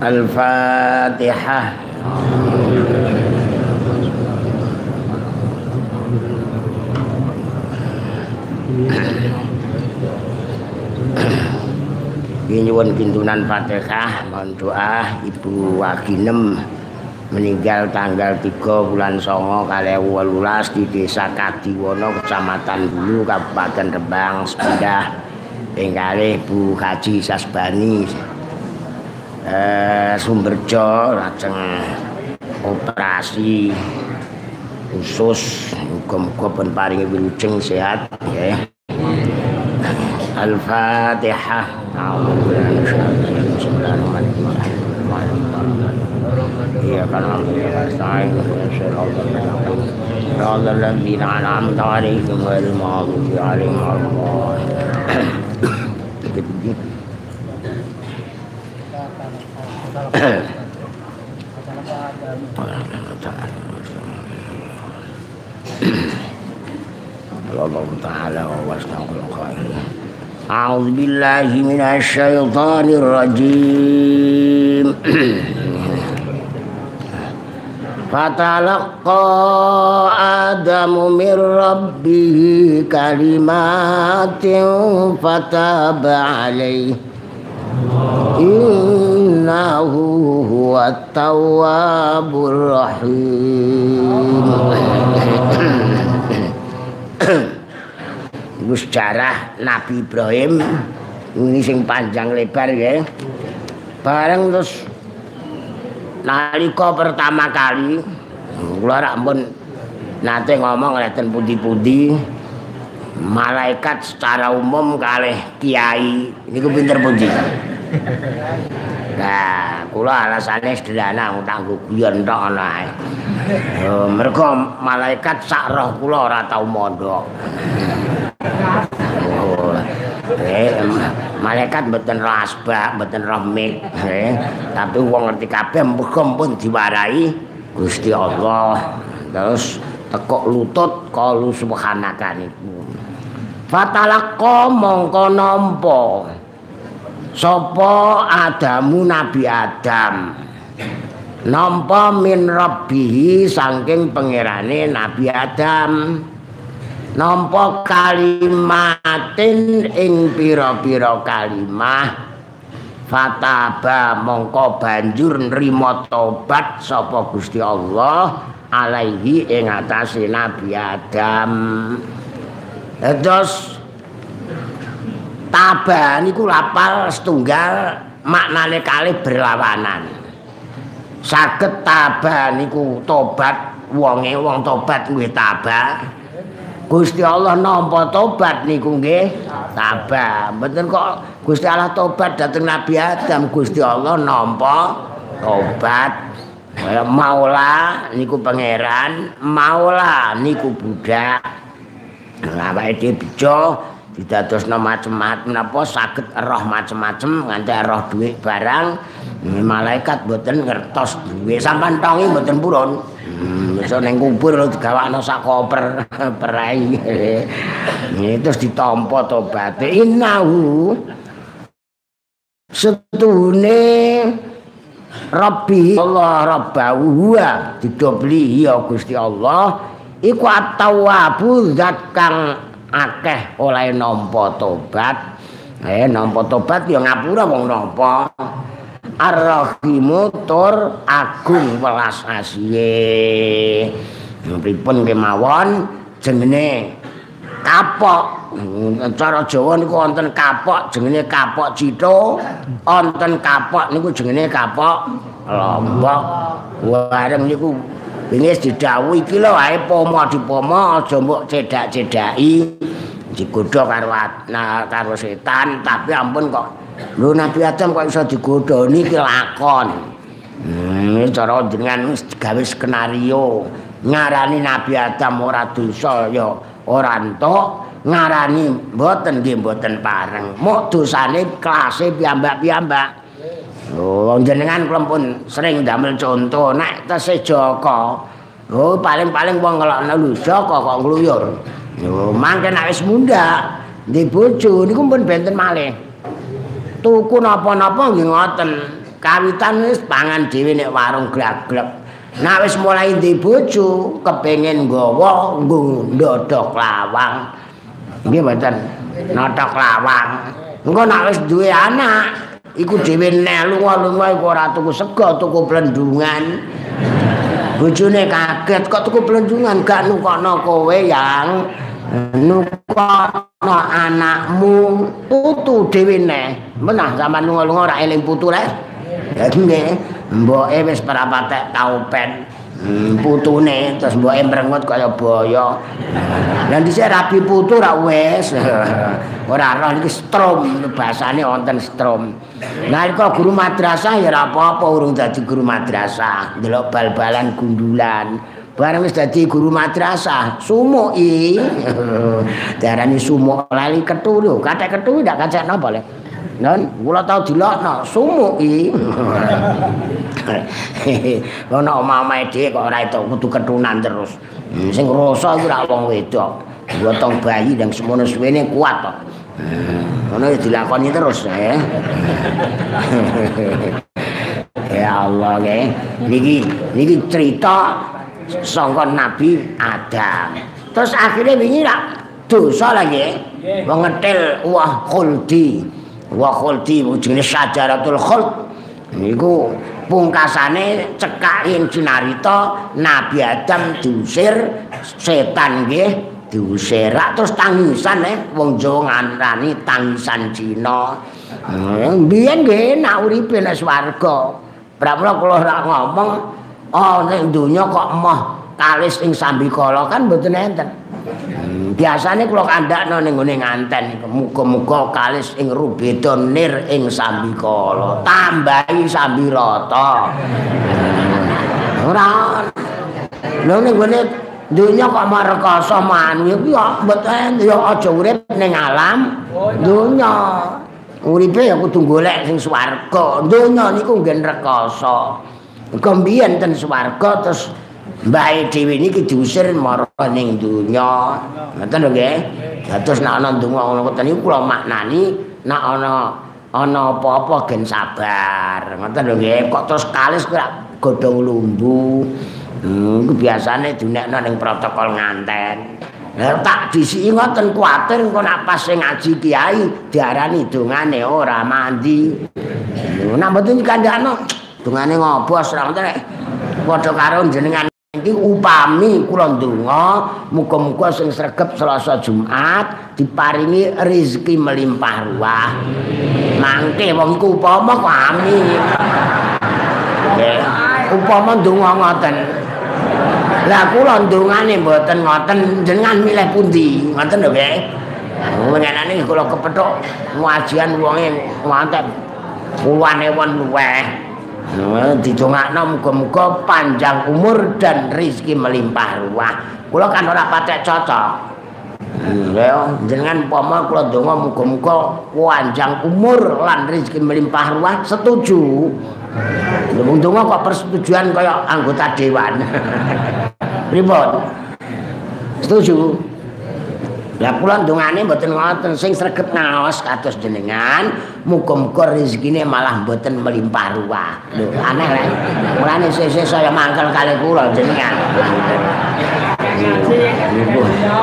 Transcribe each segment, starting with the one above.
Al-Fatihah. nyuwun pintunan Fatihah. Mohon doa Ibu Waginem meninggal tanggal 3 bulan Songo kali 18 di Desa Kadiwono Kecamatan Bulu Kabupaten Rembang. Sepindah tinggalih Bu Haji Sasbani eh, Sumberjo lajeng operasi khusus. Muga-muga pun paringi wilujeng sehat ya. Al-Fatihah. Iya kan Ta'ala wa astagfirullah أعوذ بالله من الشيطان الرجيم. فتلقى آدم من ربه كلمات فتاب عليه. إنه هو التواب الرحيم iku sejarah Nabi Ibrahim ini sing panjang lebar ya bareng terus nalika pertama kali kula rak ampun nate ngomong ngeten pundi-pundi malaikat secara umum kalih kiai niku pinter pundi Nah, kula alasane sederhana utang guyon tok ana ae. mergo malaikat sak roh kula ora tau mondok. Oh, eh, malaikat mboten rasbak, mboten remik, eh, tapi wong ngerti kabeh muga pun diwarai Gusti Allah. Terus tekok lutut kalu subhanaka niku. Fatalaqqa mongko nampa. Sapa Adamu Nabi Adam? Nampa min rabbihi saking pangerane Nabi Adam. Nampa kalimatin ing pira-pira kalimah. Fataba mongko banjur nrimo tobat sapa Gusti Allah alaihi ing atase Nabi Adam terus taba niku lapal setunggal maknane kali berlawanan saged taba niku tobat wonge wong tobat kuwi taba Gusti Allah nampa tobat niku nggih tabah. Mboten kok Gusti Allah tobat dhateng Nabi Adam, Gusti Allah nampa tobat. Maula niku pangeran, Maula niku budak. Lah awake dhewe bisa didadosno macem-macem napa saged roh macem-macem nganti roh dhuwit barang. Malaikat mboten ngertos duwe sampean tongi mboten purun. Iso ning kubur digawakno sak koper perai. Terus ditampa tobat. Innahu setune Rabbi Allah Rabbahu huwa didobli ya Gusti Allah iku at-tawwabu zat kang akeh oleh nampa tobat. Eh nampa tobat ya ngapura wong nampa. Tur agung welas asihe. Pripun kemawon jenenge kapok. Cara Jawa niku wonten kapok jenenge kapok citho wonten kapok niku jenenge kapok lombok. Wareng niku wis didhawuhi iki lho ae pomo dipomo aja mbok cedak-cedaki. Digodha karo karo setan tapi ampun kok. Lho Nabi Adam kok iso digodhoni iki lakon. Hmm, cara jenengan wis gawe skenario. Ngarani Nabi Adam ora dosa ya ora entuk. Ngarani mboten nggih mboten pareng. Mok dosane kelase piyambak-piyambak Oh, jenengan kula pun sering damel contoh nek tese Joko. Oh, paling-paling wong ngelokno lho Joko kok ngluyur. Oh, mangke nek wis mundhak di bojo niku pun benten malih. Tuku napa-napa nggih ngoten. Kawitan wis pangan dhewe nek warung glak-glek. Nek wis mulai di bojo kepengin nggawa ndodok lawang. Nggih mboten. Notok lawang. Engko nek wis duwe anak, iku dhewe nek lunga-lunga iku ora tuku sego tuku plendungan bojone kaget kok tuku plendungan gak nukono kowe yang. Nukono anakmu. Putu dhewe nek menah sampean lunga-lunga ora eling putu rek nggih. Mboke wis parapatek tau pen Putune terus mbok embrengut kaya boyo. Lah dhisik rabi putu ra wis. Ora roh iki strom bahasane wonten strom. Nalika guru madrasah ya ora apa-apa urung dadi guru madrasah, ndelok bal-balan gundulan. Bareng wis dadi guru madrasah, sumuki. Darani sumuk lali ketu lho, kathek ketu ndak kacek napa le. Non, kula tau dilokno sumuki. Ono omah-omahe dhewe kok ora itu kudu ketunan terus. Hmm, sing rasa iku rak wong wedok. Gotong bayi dan semono suwene kuat kok. Hmm, ono ya dilakoni terus ya. ya Allah nggih. Niki niki cerita sangka Nabi Adam. Terus akhirnya wingi rak dosa lagi. Wong ngetil wah khuldi. Wa khuldi jenenge syajaratul khuld niku pungkasane cekakin cinarita Nabi Adam diusir setan nggih diusir terus tangisan eh wong Jawa ngarani tangisan Cina. Hmm, biyen nggih nak uripe nek swarga. Pramila kula ora ngomong oh nek donya kok emoh kalis ing sambikala kan mboten enten biasane kula kandhakno ning ngene nganten muga-muga kalis ing rubeda nir ing sambikala tambahi sambirata ora. Lho ning ngene dunya kok marekasa manu ya mboten ya aja urip ning alam. Dunya uripe ya kudu golek sing swarga. Dunya niku nggen rekasa kembiyen ten swarga terus Mbak Dewi ini diusir marah ning dunya. Ngoten lho nggih. Dados nek ana ndonga ngono ngoten niku kula maknani nek ana ana apa-apa gen sabar. Ngoten lho nggih. Kok terus kalis kira godhong lumbu. Hmm, biasane dinekno ning protokol nganten. Lah tak disiki ngoten kuwatir engko nek pas sing ngaji kiai diarani dongane ora mandi. Nek mboten kandhano dongane ngobos ra ngoten padha karo jenengan Iki upami kula ndonga muga-muga sing sregep Selasa Jumat diparingi rezeki melimpah ruah. Mangke wong iku upama kok amin. Nggih. Upama ndonga ngoten. Lah kula ndongane mboten ngoten jenengan milih pundi? Ngoten lho nggih. Mengenane kula kepethuk ngajian wonge mantep puluhan ewan luweh. Didongakno muga-muga panjang umur dan rezeki melimpah ruah. Kula kan ora patek cocok. Ya, jenengan umpama kula donga muga-muga panjang umur lan rezeki melimpah ruah setuju. Wong donga kok persetujuan kaya anggota dewan. Pripun? Setuju? Lah kula ndongane mboten ngoten sing sregep ngaos kados jenengan muga-muga rezekine malah mboten melimpah ruah. Lho aneh lek. Mulane sesuk saya mangkel kali kula jenengan.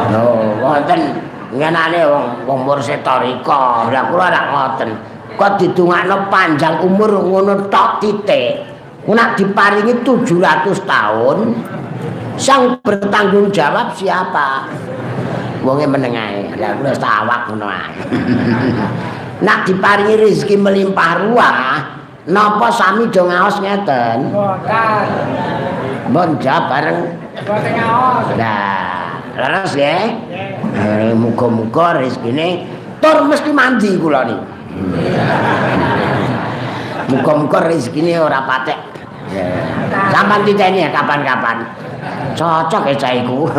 Lho wonten ngenane wong mursyid tarika. Lah kula rak ngoten. Kok didongakno panjang umur ngono tok titik. Nek diparingi 700 tahun sang bertanggung jawab siapa? Wonge meneng ae ya kula tawak ngono ae. Nak diparingi rezeki melimpah ruah napa sami do ngaos ngeten? Mboten mbon bareng. Mboten ngaos. Nah leres ya eh, muga-muga rezekine tur mesti mandi kula niki muga-muga rezekine ora patek. Sampean diteni ya kapan-kapan. Cocok ya caiku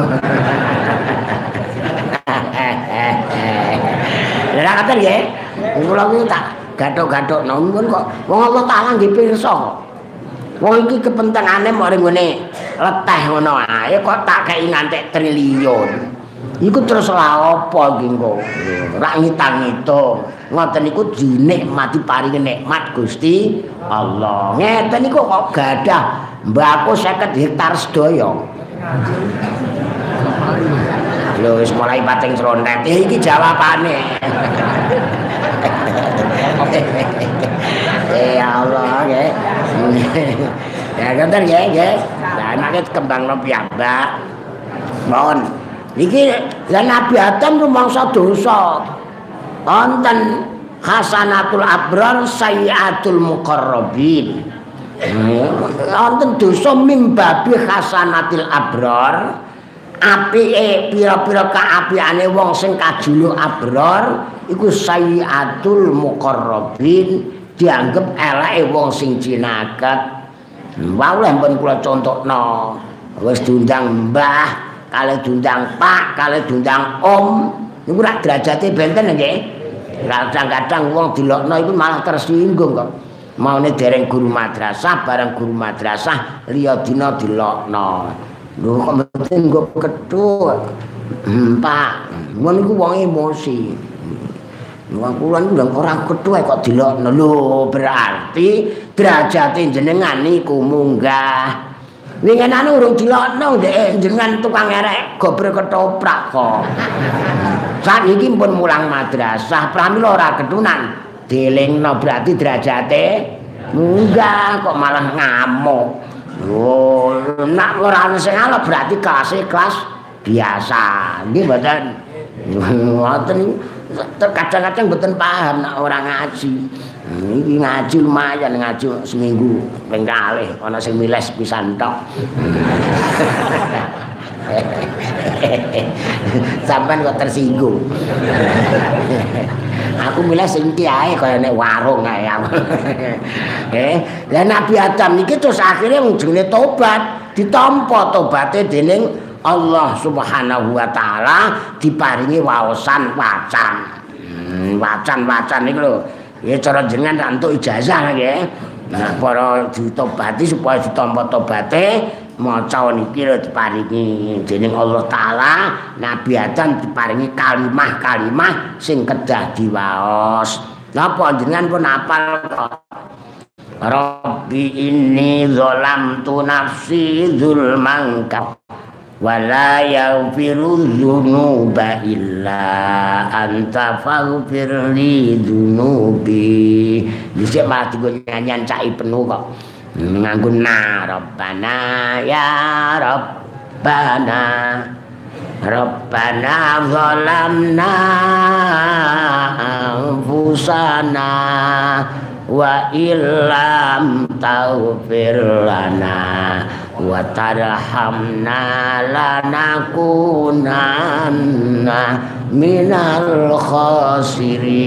Lah kata nggih. Kula iki tak gathok-gathok nonggon kok wong Allah taala nggih pirsa. Wong iki kepentengane mok ring ngene leteh ngono ae kok tak kei ngantek triliun. Iku terus la apa iki engko? Ora ngitang-ngitung. Ngoten niku dinikmati paringi nikmat Gusti Allah. Ngeten niku kok gadah mbako 50 hektar sedaya. Lho wis mulai pating srontet. Eh, iki jawabane. eh Allah nggih. ya ngoten nggih. Lah anake kembangno piyambak. Mohon. Iki lan Nabi Adam rumangsa dosa. Wonten hasanatul abrar sayyatul muqarrabin. Wonten dosa mimbabi hasanatil abrar. Apike pira-pira kaapiane wong sing kajuluk abror iku sayyatul muqarrabin dianggep eleke wong sing cinaket wae leh pun kula contohno wis diundang mbah kale diundang pak kale diundang om. Niku rak derajate benten nggih kadang-kadang wong dilokno iku malah tersinggung kok. Maune dereng guru madrasah bareng guru madrasah liya dina dilokno Lho kok mboten nggo ketut. Hmm, Pak, ngono iku wong emosi. Wong kula niku ora ketut kok dilokno. Lho, berarti derajate jenengan niku munggah. Ningen anu urung dilokno ndek jenengan tukang erek gobre ketoprak kok. Saat iki pun mulang madrasah, pramila ora ketunan. Dilingno berarti derajate munggah kok malah ngamuk. Oh, nak ora sing ala berarti kelas kelas biasa. Nggih mboten. Ngoten kadang-kadang mboten paham nak ora ngaji. Iki ngaji lumayan ngaji seminggu ping kalih ana sing miles pisan tok. Sampai kok tersinggung. aku milih sing kiai kaya nek warung ae. eh, lah Nabi Adam niki terus akhirnya jenenge tobat, ditampa tobaté dening Allah Subhanahu wa taala diparingi waosan wacan. Hmm, wacan-wacan niku lho. Ya cara jenengan entuk ijazah nggih. Nah, para ditobati supaya ditampa tobaté maca niki lho diparingi dening Allah taala Nabi Adam diparingi kalimah-kalimah sing kedah diwaos. Napa jenengan pun apal kok? Rabbi inni zalamtu nafsi zulman wala yaghfiru dzunuba illa anta faghfir li dzunubi. Dhisik mati nyanyian cai penuh kok. Nganggo na rabbana ya rabbana. Rabbana zalamna anfusana wa illam taghfir lana wa tarhamna lanakunanna minal khasirin.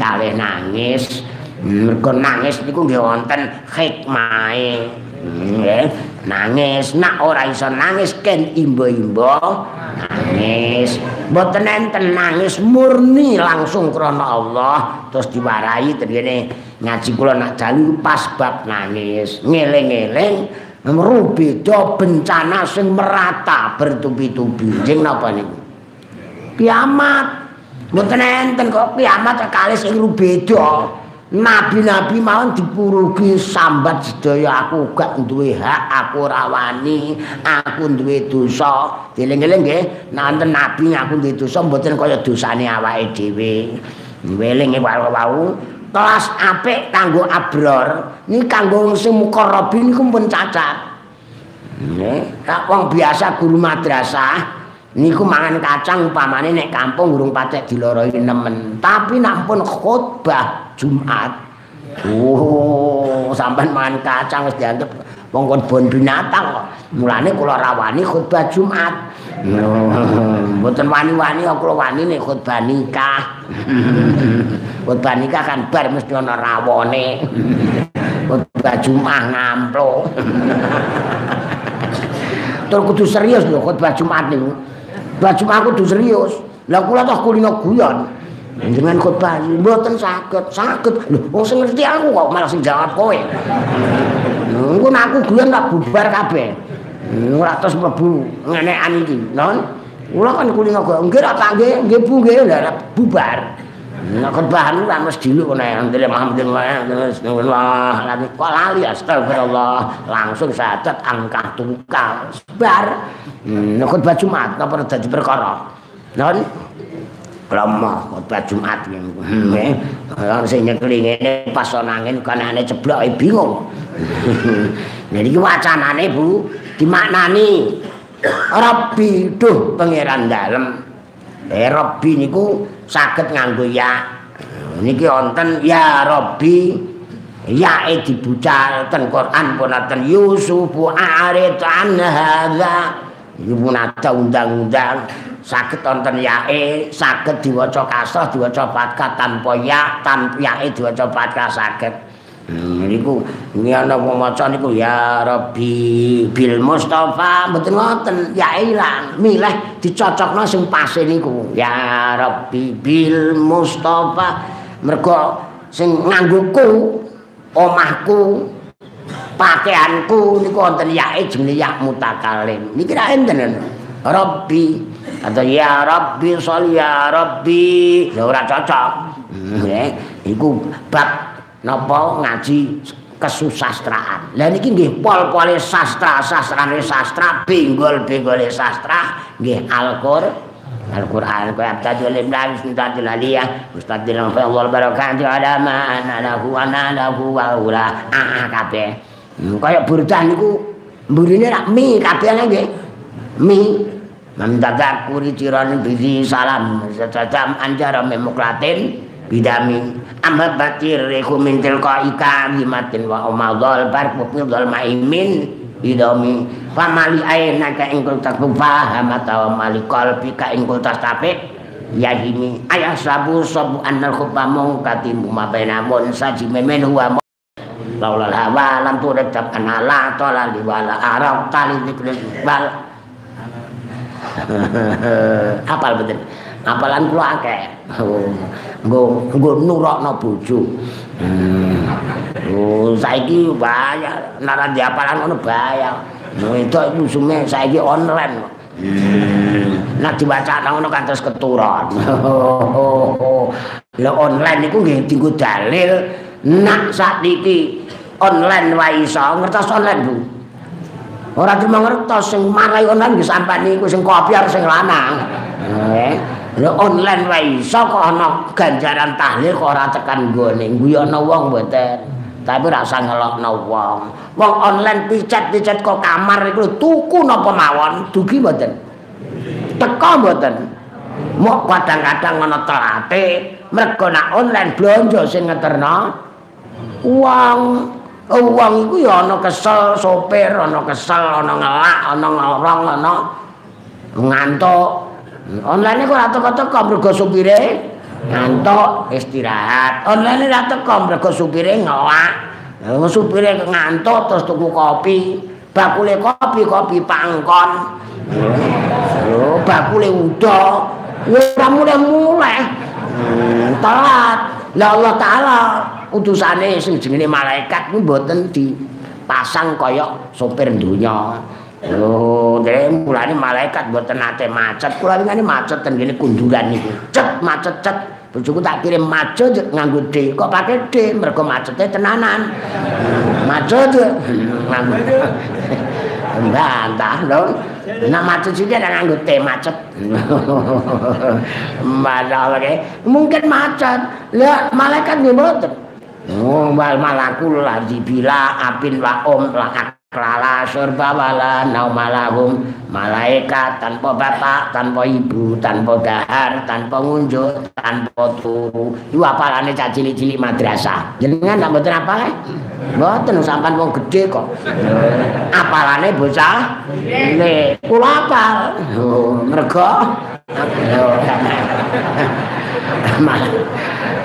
Kalih nangis mergo nangis niku nggih wonten hikmahe. Nggih nangis. Nak ora iso nangis ken imba-imba nangis. Mboten enten nangis murni langsung krana Allah. Terus diwarai tengene ngaji kula nak dalu pas bab nangis. Ngeling-eling merubeda bencana sing merata bertubi-tubi. Jeng napa niku? Kiamat. Mboten enten kok kiamat kali sing rubeda Nabi-nabi mawon dipurugi sambat sedaya aku gak duwe hak, aku ora wani, aku duwe dosa. Dieling-eling nggih, nanten nabi aku duwe dosa mboten kaya dosane awake dhewe. Welinge wau-wau kelas apik kanggo abror, niki kanggo sing mukarrabin niku pun cacat. Nggih, wong biasa guru madrasah niku mangan kacang upamane nek kampung urung pacek diloroi nemen. Tapi nampun khutbah Jumat. Oh sampean mangan kacang wis dianggep wong kon bon binatang kok. Mulane kula rawani khutbah Jumat. Mboten wani-wani kula wani nek khutbah nikah. Khutbah nikah kan bar mesti ana rawone. Khutbah Jumat ngamplo Tur kudu serius lho khutbah Jumat niku. Baju aku kudu serius. Lah kula toh kulino guyon. Jenengan khotbah mboten saged, saged. Lho, sing ngerti aku kok malah sing jawab kowe. Engko aku guyon tak bubar kabeh. Ora terus mlebu ngenekan iki, non. Kula kan kulino guyon, nggih ra tak nggih, nggih Bu nggih bubar. Nek khotbah ora mesti ndele Muhammadillah terus wah lagi kok lali astagfirullah. Langsung sadet angka tungkal bar nek khotbah Jumat apa dadi perkara non Lama khotbah Jumat nggih orang sing nyekli ngene pas angin kanane ceblok bingung. Jadi iki wacanane Bu dimaknani. Rabbi duh pangeran dalem. Eh Rabbi niku saged nganggo ya. Niki wonten ya Rabbi ya e dibucal ten Quran punaten Yusuf arid an hadza. Iki punata undang-undang saged wonten ya e saged diwaca kasrah diwaca fathah tanpa ya tanpa ya e diwaca fathah saged. Hmm, niku ini ana wong maca niku ya Rabbi bil Mustafa mboten ngoten ya ilang milih dicocokno sing pas niku. Ya Rabbi bil Mustafa mergo sing nganggoku omahku pakaianku niku wonten ya jenenge ya mutakalim. Niki ra enten Rabbi atau ya Rabbi sholli ya Rabbi. Ora cocok. Hmm, iku bab napa ngaji kesusastraan. Lah niki nggih pol-pole sastra, sastrane sastra, benggol-benggole sastra nggih Al-Qur'an. Al-Qur'an ku abtadul imlan sunnatul aliyah ustadzil Allah barakatuh ada ma anahu anahu wa ula ah kabeh. Kaya burdah niku mburine rak mi kabeh nggih. Mi. Mamdadak kuri tirani bizi salam Sajam anjara memuklatin bidami. Amma batir reku min tilka ika bimatin wa umadhal barku fidhal maimin bidami. Famali aina ka ingkul takbu faham atau mali qalbi ka ingkul tastafi yahimi ayah sabu sabu annal khubba mungkati mumabaina mun saji memen huwa laulal hawa lam turib tab anala tola liwala arab tali dikri bal. Apal betul apalan kula akeh. Nggo nggo nurokno bojo. Hmm. oh saiki bahaya. Nek di apalan ngono bahaya. No itu iku sume saiki online. Hmm. nek diwaca ngono kan terus keturun. Lho online iku nggih dienggo dalil nak sakniki online wae iso. Ngertos online Bu? Ora cuma ngertos sing marai online nggih sampeyan iku sing kopi sing lanang. Eh Lha online wae iso kok ana ganjaran tahlil kok ora tekan nggone guyono wong mboten. Tapi ora usah ngelokno wong. Wong online picat-picat kok kamar iku tuku napa mawon dugi mboten. Teko mboten. Mok kadang-kadang ana telate mergo nak online blonjo sing ngeterno uang uang iku ya ana kesel sopir ana kesel ana ngelak ana ngorong ana ngantuk Online kok ora teko-teko mergo supire ngantuk istirahat. Online ora teko mergo supire ngowak. Lah supire ngantuk terus tuku kopi. Bakule kopi kopi pangkon. Lho, bakule udo. Ora mulai-mulai. Hmm, telat. Lah Allah taala utusane sing jenenge malaikat ku mboten dipasang kaya sopir donya. Oh, dhewe mulane malaikat mboten nate macet. Kula ngene macet ten ngene kunduran niku. Cet macet cet. Bojoku tak kirim macet nganggo D. Kok pakai D? Mergo macete tenanan. Macet nganggo. Mbantah lho. Nek macet sithik ada nganggo T macet. Malah mungkin macet. Lah malaikat nggih mboten. Oh, mal malaku la dibila apin wa om la klala surba wala naumalahum malaikat tanpa bapak tanpa ibu tanpa dahar tanpa ngunjuk tanpa turu. Itu apalane cah cilik-cilik madrasah. Jenengan tak mboten apa mboten sampean wong gedhe kok. Apalane bocah? Ini kula apal. Oh, mergo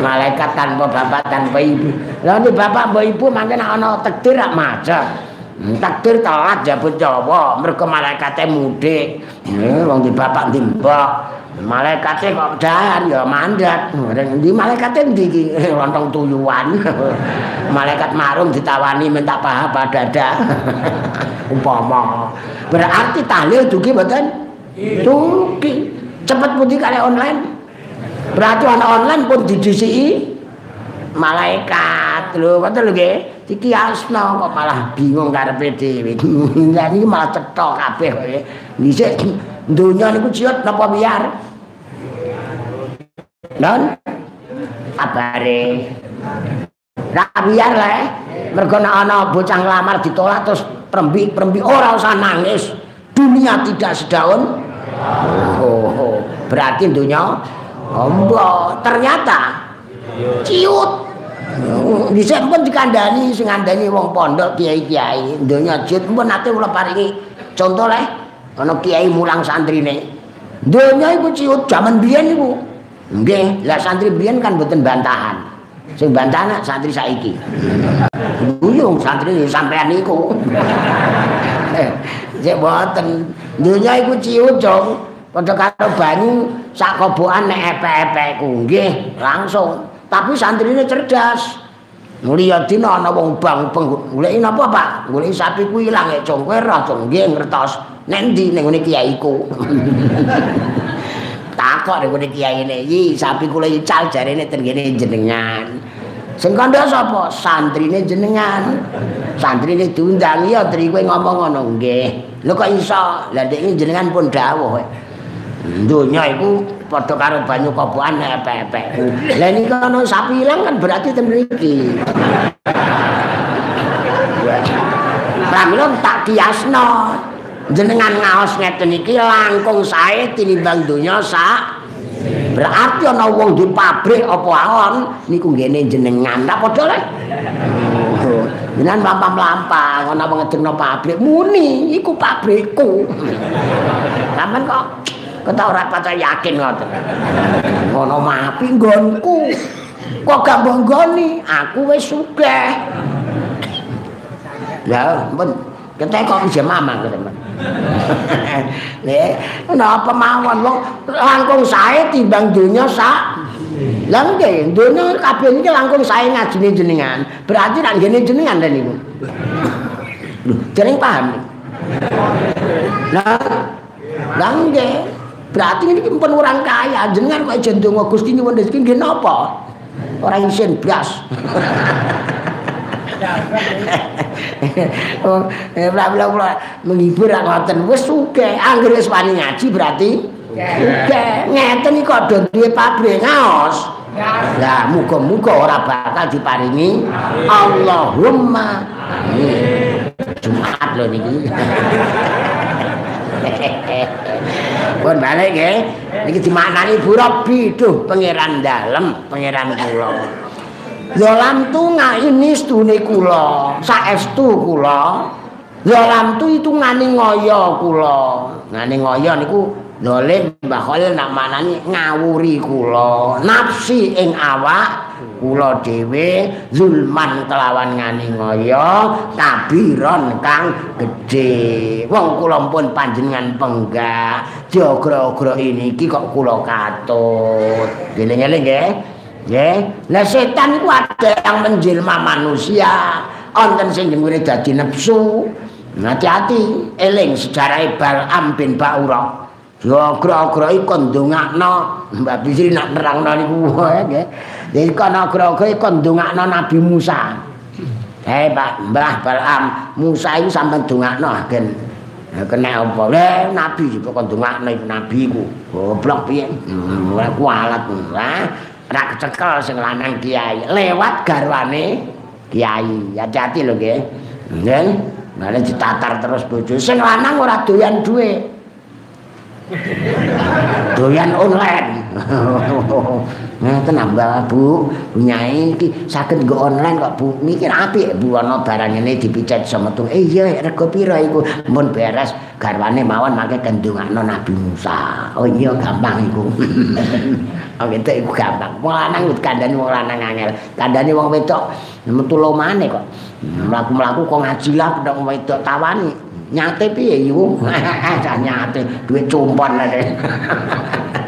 malaikat tanpa bapak tanpa ibu. Lalu bapak ibu mungkin ana takdir rak maca Hmm, takdir telat jabut Jawa, mergo malaikate mudik. Wong di bapak di mbok. Malaikate kok dahan ya mandat. Di malaikate ndi iki lontong tuyuan. Malaikat marum ditawani minta paha padada. Umpama. Berarti tahlil dugi mboten? Dugi. Cepet putih kali online. Berarti ana online pun didisiki malaikat lho ngoten lho nggih. Dikiasno kok malah bingung karepe dhewe. Lah niki malah cetok kabeh kok dhisik donya niku ciut napa biar non kabare. Ra biar lah eh. mergo ana bocah nglamar ditolak terus prembi-prembi ora usah nangis. Dunia tidak sedaun. Oh, oh. berarti dunia ombo ternyata ciut Dhisik pun dikandani sing ngandani wong pondok kiai-kiai. Donya jut pun nate kula paringi contoh le ana kiai mulang santrine. Donya iku ciut jaman biyen iku. Nggih, lah santri biyen kan mboten bantahan. Sing bantahan santri saiki. Buyung santri sampean niku. Sik mboten. Donya iku ciut, Jong. Padha karo banyu sak kobokan nek epek-epek ku. Nggih, langsung. Tapi santrine cerdas. Mulia dina ana wong bang goleki napa Pak? Goleki sapi ku ilang e congkoe ra cung nggih ngertos. Nek ndi ning ngene kiaiku takok ning ngene kiyaine iki sapi kula ical jarene ten kene jenengan. Sing kandha sapa? Santrine jenengan. Santrine diundang. Ya tri kowe ngomong ngono. Nggih. Lho kok iso? Lha jenengan pun dawuh dunya iku padha karo banyu kobokan epek-epek. Lah niki ana sapi ilang kan berarti ten mriki. Pramila tak kiasno. Jenengan ngaos ngeten iki langkung sae tinimbang donya sak. Berarti ana wong di pabrik apa awon niku ngene jenengan. Tak padha le. Jenengan lampah-lampah ana wong ngedekno pabrik muni iku pabrikku. Sampeyan kok Kata ora paca yakin ngoten. Ngono mapi nggonku. Kok gak mbonggoni? Aku wis sugih. Ya, men ketek kok bisa mamang kene. Nek napa mawon wong langkung sae timbang donya sak. Lah nggih, donya kabeh iki langkung sae ngajine jenengan. Berarti nang ngene jenengan lha niku. Lho, jeneng paham. Lah, lah nggih. Berarti ini pun orang kaya, jenengan kok jendong Gusti nyuwun rezeki nggih napa? Ora isin blas. Oh, eh bla menghibur ra ngoten wis sugih, anggere wis wani ngaji berarti sugih. Ngeten iki kok do duwe pabrik ngaos. Lah muga-muga ora bakal diparingi Allahumma. Jumat lho niki. pun balik nggih niki dimaknani Bu Robi duh pangeran dalem pangeran kula. Yolam tu ini stune kula saestu kula. Yolam tu itu ngani ngoyo kula. Ngani ngoyo niku Dolim Mbah Khalil nak manani ngawuri kula. Nafsi ing awak kula dhewe zulman kelawan ngani ngoyo kabiron kang gedhe. Wong kula pun panjenengan penggak jogra-ogra ini iki kok kula katut. Geling-eling nggih. Nggih. Lah setan iku ada yang menjelma manusia. Wonten sing jenenge dadi nafsu hati-hati eling sejarah Bal'am bin Ba'urah Ya gra-gra iku ndongakno. Mbak Bisri nak nerangno niku nggih. Dadi kana gra-gra iku ndongakno Nabi Musa. Eh Pak Mbah Balam, Musa iku sampean ndongakno agen. Kena apa? Le Nabi kok ndongakno iku Nabi iku. Goblok piye? Ora kualat. Ora kecekel sing lanang kiai lewat garwane kiai. Hati-hati lho nggih. Nggih. Malah ditatar terus bojo. Sing lanang ora doyan duwe. doyan online. Ngeten nambah Bu, nyai iki saged nggo online kok Bu. Mikir apik Bu ana barang ngene dipicet semetu. Eh iya rego pira iku? Mun beres garwane mawon mangke kendungakno Nabi Musa. Oh iya gampang iku. Oh gitu iku gampang. Wong lanang kandhane wong lanang angel. Kandhane wong wedok metu lomane kok. Mlaku-mlaku kok ngaji lah pedhok wedok tawani. Nyate piye iku? nyate duit cumpon ae.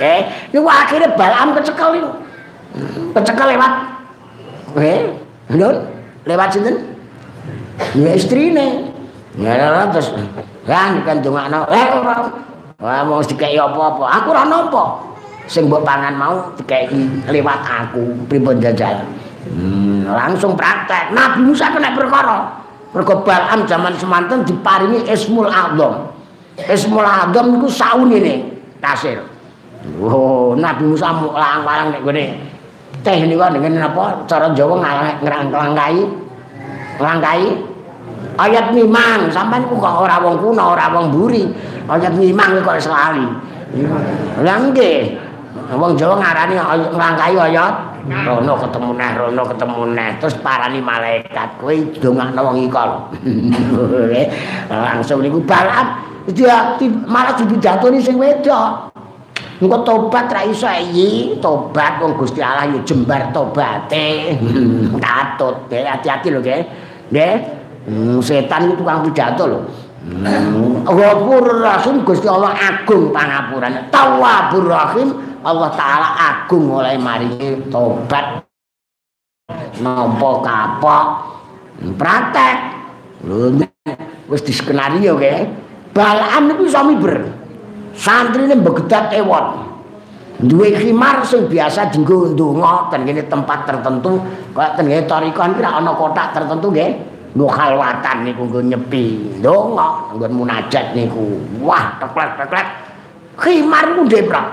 eh, iku akhire balam kecekel iku. Kecekel lewat. Eh, ndut lewat sinten? Ya istrine. Ya terus kan kan dongakno. Eh, Wah, mau dikei apa-apa? Aku ora nampa. sing mbok pangan mau dikeki lewat aku pripun jajal hmm, langsung praktek Nabi Musa kena mergo Balaam zaman semanten diparingi Ismul Adzam Ismul Adzam niku saunine kasir oh Nabi Musa lang-lang nek gone. Teh niku dengan apa? Cara Jawa ngrangkai ngrangkai ayat mimang. Sampean kok ora wong kuno ora wong buri ayat mimang kok selalu lha nggih. Wong Jawa ngarani nglangkai ayat. Rono ketemu neh, rono ketemu neh. Terus parani malaikat, kowe dongakno wong iki Langsung niku balap dia malah dipidatoni sing wedok. Engko tobat ra iso iki, tobat wong Gusti Allah ya jembar tobate. Katut, hati-hati lho, nggih. Nggih. Hmm, setan itu tukang pidato lho. Hmm. Ghafur Rahim Gusti Allah agung pangapurane. Tawwabur Rahim Allah taala agung mulai maringi tobat nopo kapok praktek lho wis di skenario ke balaan itu iso miber santrine begedat ewon duwe khimar sing biasa dienggo ndonga ten kene tempat tertentu kok ten kene tarikon kira ana kotak tertentu nggih? Nggo khalwatan niku nggo nyepi. Ndonga nggo munajat niku. Wah teklek teklek khimar ku ndeprak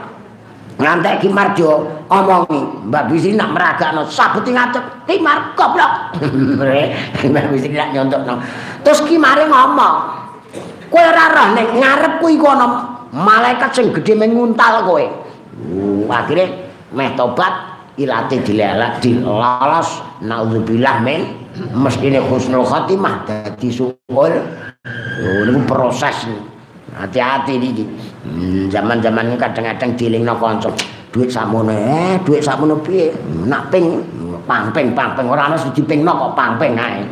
ngantek Ki Marjo omongi Mbak Bisri nak meragakno sabut ngadep Ki Mar goblok. Mbak Bisri nak nyontokno terus Ki Mare ngomong kowe ora roh nek ngarep kuwi kono malaikat sing gedhe menguntal kowe uh, akhirnya meh tobat ilate dilelak dilolos naudzubillah men mestine husnul khotimah dadi syukur oh niku proses hati-hati iki Hmm, zaman-zaman kadang-kadang dilingno kanca. Duit sakmono, eh, duit sakmono piye? Nak ping pangping pangping ora ana siji pingno kok pangping ae.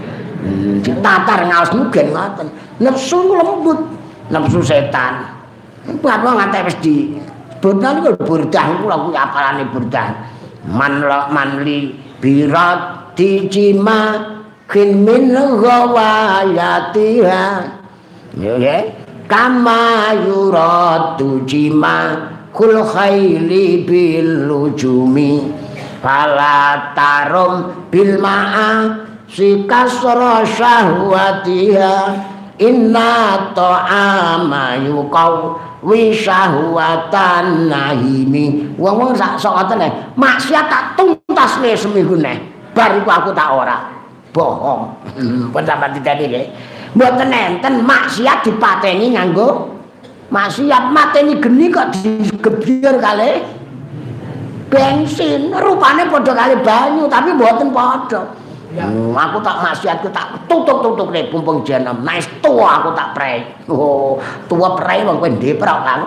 Hmm, ditatar ngaos mugen ngoten. Nepsu lembut, nepsu setan. Bapak ngantek wis di Bodan iku burdah iku lho kuwi apalane burdah. Man manli birat dijima kin min ghawayatiha. Ya nggih. kama yuradu jima kul khaili bil lujumi fala tarum bil ma'a si kasra syahwatiha inna ta'ama yuqaw wi syahwatan nahimi wong-wong sak sok ngoten maksiat tak tuntas le seminggu neh. Bar aku tak ora. Bohong. Pendapat tadi nggih mboten enten maksiat dipateni nganggo maksiat. Mateni geni kok digebyur kali. Bensin. Rupane padha kali banyu tapi mboten padha hmm, aku tak maksiat tak tutup-tutup nek pumpung jenem nice tua aku tak prei oh tua prei wong kowe ndeprok kan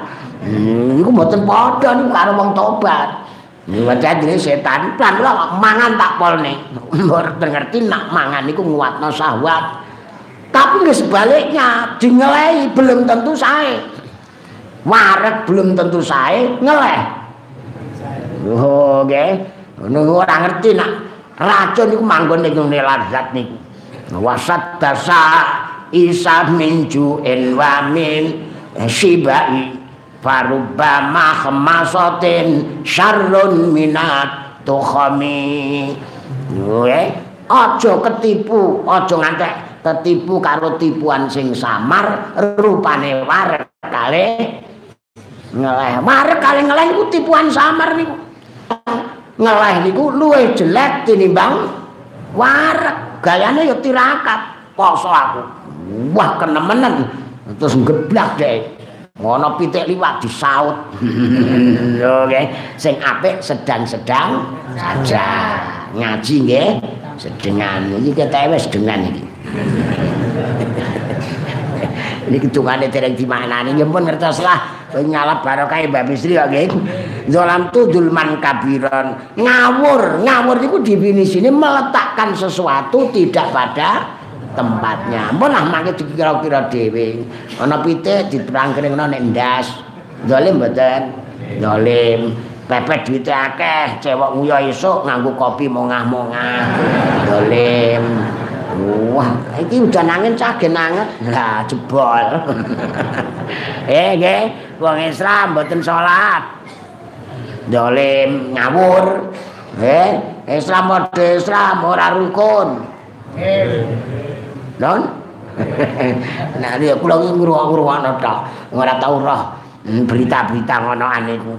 hmm, iku mboten padha niku karo wong tobat Wadah dene setan plan mangan tak polne. Mboten ngerti nak mangan niku nguatno syahwat. Tapi nggak sebaliknya, dingelai belum tentu saya. Waret belum tentu saya, ngeleh. Oh, oke. Okay. Nunggu orang ngerti nak racun itu manggon nih nih lazat nih. Wasat dasa isa minju enwamin sibai faruba mahmasotin syarrun minat tukhami. Oke. Ojo ketipu, ojo ngantek ketipu karo tipuan sing samar rupane warek kale ngeleh warek kale ngeleh iku tipuan samar niku ngeleh niku luwih jelek tinimbang warek gayane ya tirakat poso aku. Wah kenemenen. Terus geblak deh. Ngono pitik liwat disaut. Oke, sing apik sedang-sedang saja. Ngaji nggih sedengan. Iki ketewe sedengan iki. Ini ketungane dereng dimaknani ya pun nyalap barokah Mbak Bisri kok nggih. Zalam tu dulman kabiron. Ngawur, ngawur iku definisine meletakkan sesuatu tidak pada tempatnya. Ampun lah mangke dikira-kira dhewe. Ana pitik diprangkringno nek ndas. Zalim mboten? Zalim. Pepet duit akeh, cewek nguyo esuk nganggo kopi mongah-mongah. Zalim. Wah, iki udan angin cagen anget. Lah jebol. eh, nggih, wong Islam mboten salat. Zalim ngawur. Eh, Islam mode Islam ora rukun. Eh. Non? nah, dia kula iki ngruwak-ngruwakno tok. Ora tau roh hmm, berita-berita ngono aniku.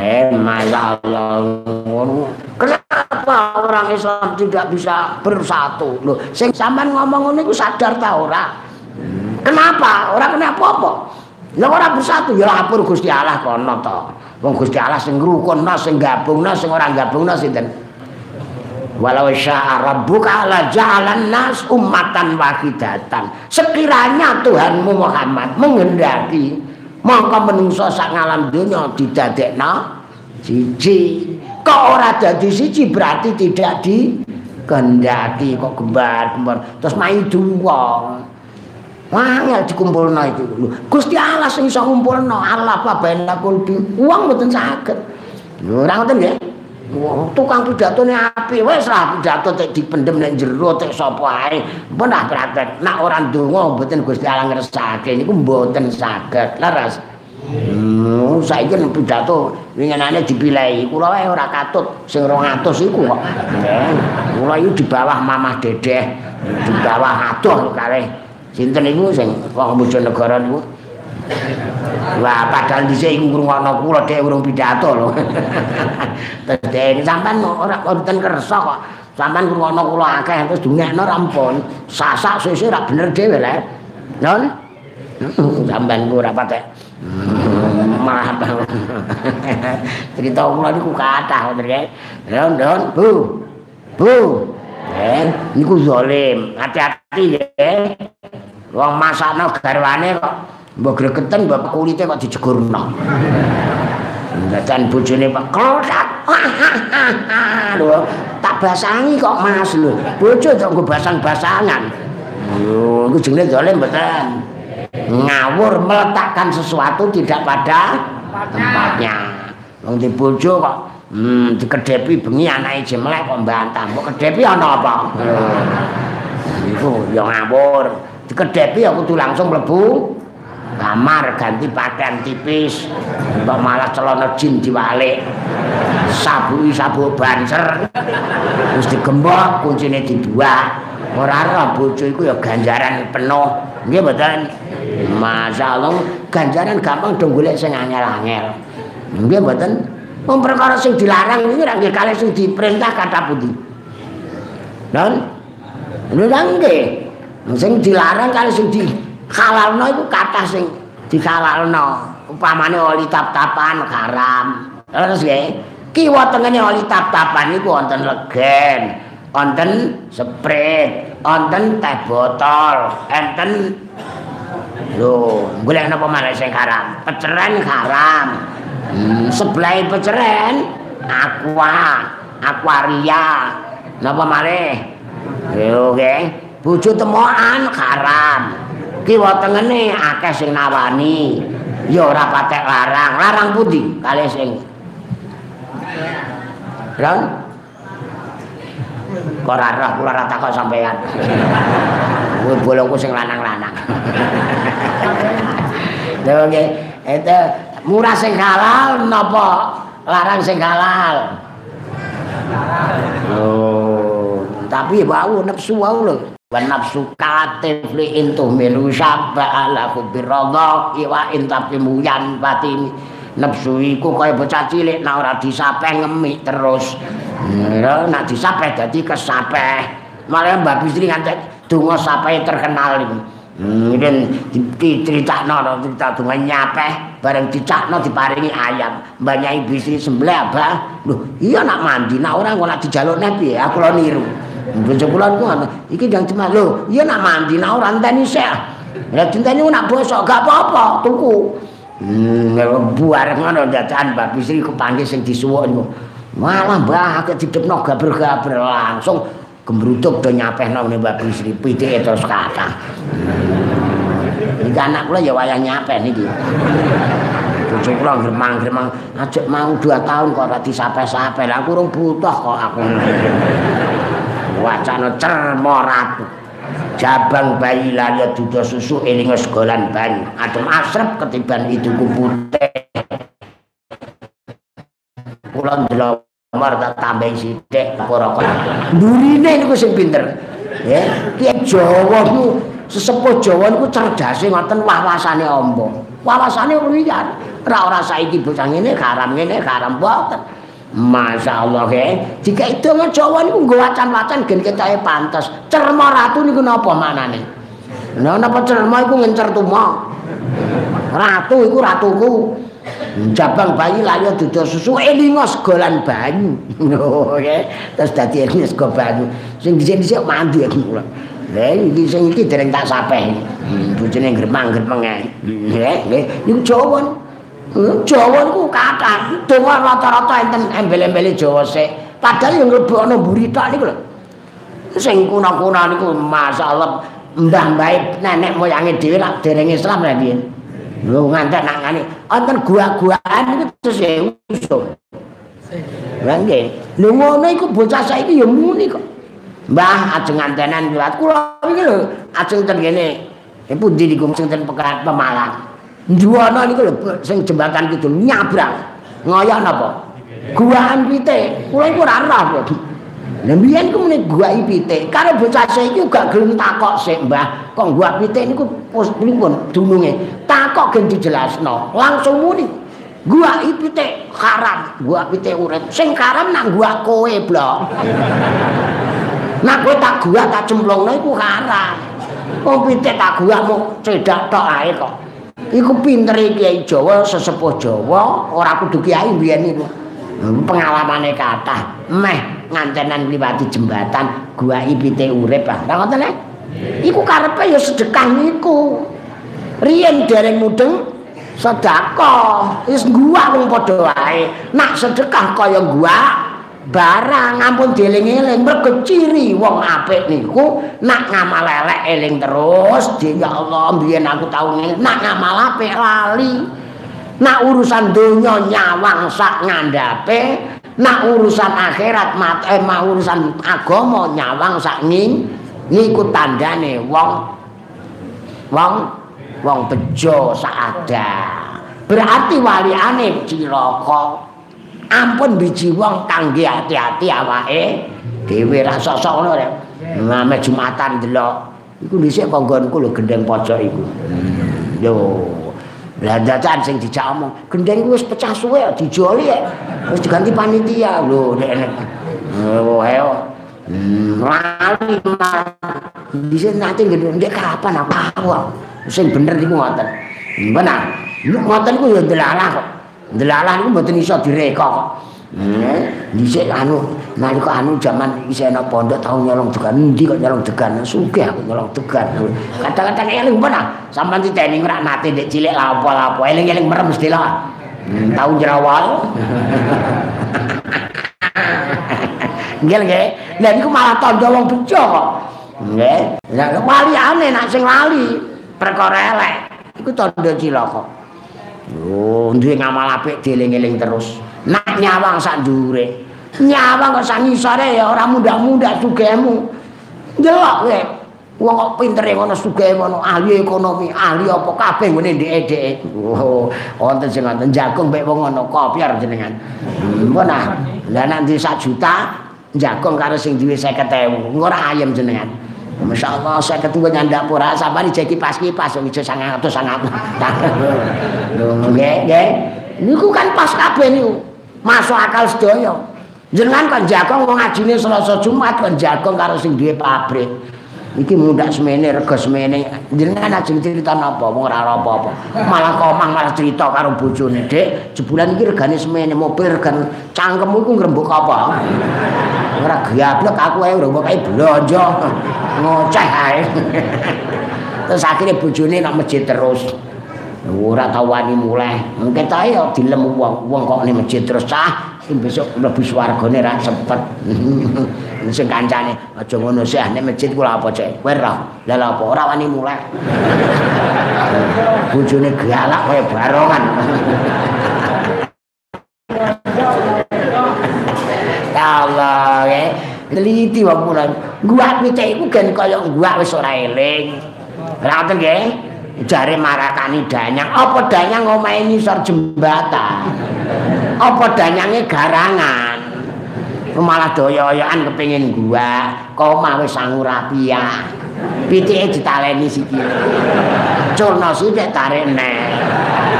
Eh, masyaallah ngono. Kenapa orang Islam tidak bisa bersatu? Loh, sing sampean ngomong ngono iku sadar ta ora? Kenapa? Ora kenapa apa? Ya ora bersatu ya lapor Gusti Allah kono to. Wong Gusti Allah sing ngrukunna, sing gabungna, sing ora gabungna sinten? Walau sya'a rabbuka la ja'alan nas ummatan wahidatan. Sekiranya Tuhanmu Muhammad menghendaki mongko menungso sak ngalam donya didadekno siji. Kok ora dadi siji berarti tidak dikehendaki kok gembar-gembar terus main duwong. Wangel dikumpulno itu. Gusti Allah sing iso ngumpulno Allah apa bainakul bi. Wong mboten saged. Ora ngoten nggih. Wong tukang pidatone apik wis lah pidato tek dipendem nek jero tek sapa ae. Mun ah praktek nek ora ndonga mboten Gusti Allah ngersake niku mboten saged. Laras. Hmm, saiki nek pidato winginane dipilih kula wae ora katut sing 200 iku kok. Kula iki di bawah Mamah Dedeh, di bawah adoh kalih. Sinten niku sing wong Bojonegoro niku? Wah, padahal dhisik iku ngrungokno kula dhek urung pidato lho. Terus dhek sampean ora wonten kersa kok. Sampean ngrungokno kula akeh terus dungekno rampun. Sasak sesuk ora bener dhewe le. Non? Sampean ku ora patek. Malah cerita kula niku kathah wonten nggih. Non, Bu. Bu. Eh, niku zalim. Hati-hati nggih. Wong masakno garwane kok mbok gregeten mbok kulite kok dijegurno. Ndacan bojone Pak Klotak. Lho, tak basangi kok Mas lho. Bojo kok nggo basang-basangan. Lho, iku jenenge zalim mboten. Ngawur meletakkan sesuatu tidak pada tempatnya. Wong di bojo kok hmm dikedepi bengi anake jemlek kok mbantah. Mbok kedepi ana apa? Iku ya ngawur. Dikedepi aku tuh langsung mlebu kamar ganti pakaian tipis untuk malah celana jin diwalik sabu sabu banser terus digembok kuncinya dibuat ora ora bojo iku ya ganjaran penuh. Nggih mboten? Masyaallah ganjaran gampang dong golek sing angel-angel. Nggih mboten? Wong perkara sing dilarang iki ora nggih kalih sing diperintah kata pundi? Dan lho nggih sing dilarang kalih sing di iku kathah sing dihalalno. Upamane oli tap-tapan haram. Terus nggih, kiwa tengene oli tap-tapan iku wonten legen, wonten sprit, wonten teh botol, enten lho, golek napa malah sing haram? Peceren haram. Hmm, sebelah peceren aqua, aquaria. Napa malih? Yo nggih, bojo temokan haram. kiwa tengene akeh sing nawani. Ya ora patek larang. Larang pundi? Kali sing. Kok ora roh kula ora takok sampean kuwi bolongku sing lanang-lanang. Lho nggih itu murah sing halal napa larang sing halal? Oh tapi bau nafsu wau lho wa nafsu katif li intu milu sabba ala kubiradha iwa intapi muyan batini nafsu iku kaya bocah cilik nak ora disapeh ngemik terus ya nak disapeh dadi kesapeh malah mbak bisri ngantek donga sapae terkenal iki. Mungkin dicritakno cerita donga nyapeh bareng dicakno diparingi ayam. Mbanyai bisri sembelih abah. Lho, iya nak mandi nak ora kok nak dijalukne piye? Aku lho niru. Bojo kula ku iki jang cuma lho, iya nak mandi nak ora enteni sik. Lah dinteni nak bosok gak apa-apa, tuku. Hmm, buar ngono dadakan Mbak Bisri kepanggih sing disuwuk niku. Malah Mbah akeh didepno gaber-gaber langsung gembrutuk do nyapehno ngene Mbak Bisri pitike terus kata. Iki anak kula ya wayah nyapeh niki. Bojo kula gremang-gremang ajek mau 2 tahun kok ora disapeh-sapeh. Lah aku butuh kok aku. Wacana cermo ratu. jabang bayi laya duda susu eling segolan banyu. Adem asrep ketiban itu kupute pulang delok nomor tak tambahin sidik porokon durine ini sing pinter. Ya kia jawa itu sesepuh jawa itu cerdasnya ngoten wawasane ombo wawasane liar ora-ora saiki bocah ini garam ini garam boten Masya Allah ya. Jika itu nggak Jawa ini gue wacan-wacan gen kita pantas. Cerma ratu ini kenapa mana nih? Nah, kenapa cerma itu ngencer tuma? Ratu itu ratuku. Jabang bayi layu duduk susu elingo segolan banyu. Oke, terus dadi elingo segolan banyu. Sing di sini siap mandi aku mulai. Lah iki sing iki dereng tak sapeh. Hmm, bojone gremang-gremeng ae. Nggih, nggih. Niku Jawa. Jawa niku kathah. Donga rata-rata enten embel-embele Jawa sik. Padahal yang nglebokno burita niku lho. Sing kuna-kuna niku masyaallah mbah-mbah nenek moyange dhewe lak dereng Islam lha piye. Lho ngantek nak ngene. Enten gua-guaan niku terus usul. Lha nggih. Lho ngono iku bocah saiki ya muni kok. Mbah ajeng antenan kuwi kula iki lho ajeng ten kene. Ibu ndi niku sing ten Pemalang. Juwana niku lho sing jembatan kidul nyabrang. Ngoyo napa? Guaan pite. Kula iku ora ora kok. Lah mbiyen ku meneh gua pite. Karo bocah saiki gak gelem takok sik, Mbah. Kok gua pite niku pripun dununge? Takok gen dijelasno. Langsung muni. Gua pite haram, gua pite urip. Sing haram nang gua kowe, Blok. Nak kowe tak gua tak cemplungno iku haram. Wong pite tak gua mau cedak tok ae kok. Iku pintere Kiai Jawa, sesepuh Jawa, ora kudu kiai mbiyen iku. Pengalamane kathah, meh ngantenan liwati jembatan gua ipite urip ah. Ora ngoten eh? Iku karepe ya sedekah niku. Riyen dereng mudeng sedekah, wis gua wong padha wae. Nak sedekah kaya gua barang ampun dieling-eling. Mergo ciri wong apik niku nak ngamal elek eling terus. Ya Allah mbiyen aku tau ngene. Nak ngamal apik lali. Nak urusan donya nyawang sak ngandape. Nak urusan akhirat mat eh mak urusan agama nyawang sak ning niku tandane wong wong wong bejo sak ada. Berarti waliane cilaka ampun biji wong kangge ati-ati awake. Dhewe ra sosok ngono rek. Ngame jumatan delok. Iku dhisik kok nggonku lho gendeng pojok iku. Yo. Lah dadan sing dijak omong gendeng wis pecah suwe dijoli ya wis diganti panitia. Lho nek enek. Oh ayo Rali bisa nanti gendeng kapan apa sing bener niku ngoten. Benar. Ngoten ku yo delalah kok Delalah niku mboten iso direka kok. Dhisik anu nalika anu jaman isih ana pondok tau nyolong degan endi kok nyolong degan sugih aku nyolong degan. Kadang-kadang eling mana sampean diteni ora nate ndek cilik la apa-apa eling-eling merem mesti lah. Hmm, tau jerawal. Nggih nggih. Lah niku malah tandha wong bejo kok. Nggih. Lah waliane nak sing lali perkara elek iku tandha cilaka. Oh, duwe ngamal apik dieling-eling terus. Nak nyawang sak dhuwure. Nyawang kok sak ngisore ya ora mudah-mudah sugihmu. Delok kowe. Wong kok pintere ngono sugih ngono, ahli ekonomi, ahli apa kabeh ngene ndek-ndek. Oh, wonten sing ngoten jagung mek wong ngono kopiar jenengan. Mbon ah. Lah nek di sak juta jagung karo sing duwe 50.000, ora ayem jenengan. Masya Allah, saya ketua nyandak pura, sabar di ceki pas kipas, itu sangat atau sangat. Nggak. Ini kan pas kabeh nih, masuk akal sedoyo. Jangan kan jagung mau ngajini selasa Jumat kan jagung karo sing duwe pabrik. Iki mundak semene rega semene. Jenengan ajeng cerita napa wong ora apa-apa. Malah komang malah cerita karo bojone Dik. Jebulan iki regane semene mobil regan cangkemmu iku ngrembug apa? Ora gablek aku ae ngrembug ae blonjo. Ngoceh ae. Terus akhirnya bojone nak masjid terus. Ora tau wani mulai. Mungkin ta ya dilem wong wong kok ning masjid terus cah besok mlebu swargane ra cepet sing kancane aja ngono sih nek masjid kula apa cek? Kowe roh. Lha apa? Ora wani mulai. Bojone galak kaya barongan. Ya Allah ya teliti wong kula gua picek iku gen kaya gua wis ora eling. Ra nggih. Jare marakani danyang. Apa danyang omahe ngisor jembatan apa danyange garangan? Malah doyo-doyoan kepengin gua. Koma wis sangu pitike ditaleni sikile curno sithik tarik nek.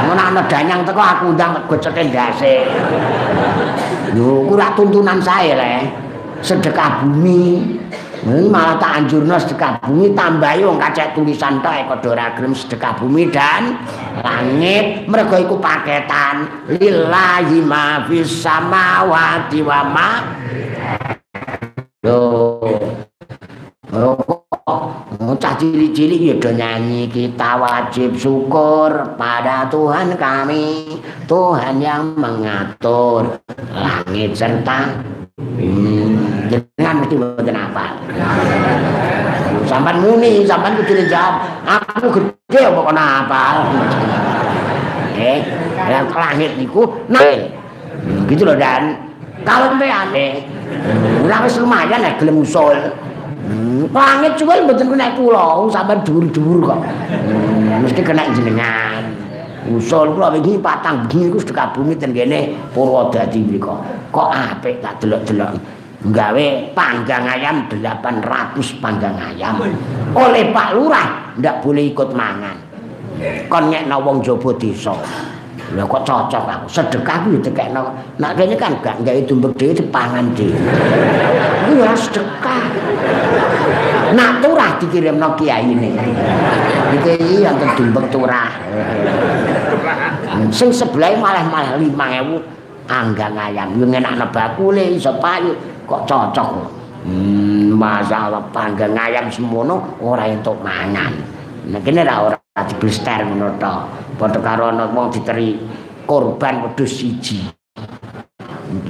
Ngono ana danyang teko aku undang goceke ndase. Lho ora tuntunan sae le. Sedekah bumi malah tak anjurno sedekah bumi tambah wong kacek tulisan tok eko ora gelem sedekah bumi dan langit mergo iku paketan lillahi ma fis samawati wa ma Loh. Cah cilik-cilik ya do nyanyi kita wajib syukur pada Tuhan kami Tuhan yang mengatur langit serta Hmm, jangan mesti mboten apa. Sampan muni, sampan kudu jawab, aku gede apa kena apa. Eh, yang langit niku nah. Hmm, gitu loh dan kalau sampai aneh, ora wis lumayan ya gelem usul. Hmm, langit juga mboten kena kula, sampan dhuwur-dhuwur kok. Hmm, mesti kena jenengan. Usul kula wingi patang bengi iku sedekah bumi ten kene Purwodadi mriku. Kok apik tak delok-delok. Gawe panggang ayam 800 panggang ayam. Oleh Pak Lurah ndak boleh ikut mangan. Kon ngekno wong jaba desa. Lah kok cocok aku. Sedekah kuwi dikekno. Nak kene kan gak gawe dumbek dhewe dipangan dhewe. Iku ya sedekah. Nak turah dikirimno kiai ini. Iki yang kedumbek turah. Sing sebelah malah malah 5000 anggang ayam. Yo ngenakno bakule iso payu kok cocok. Hmm, masalah panggang ayam semono ora entuk mangan. Nek kene ra ora diblester ngono to. Padha karo ana wong diteri korban wedhus siji.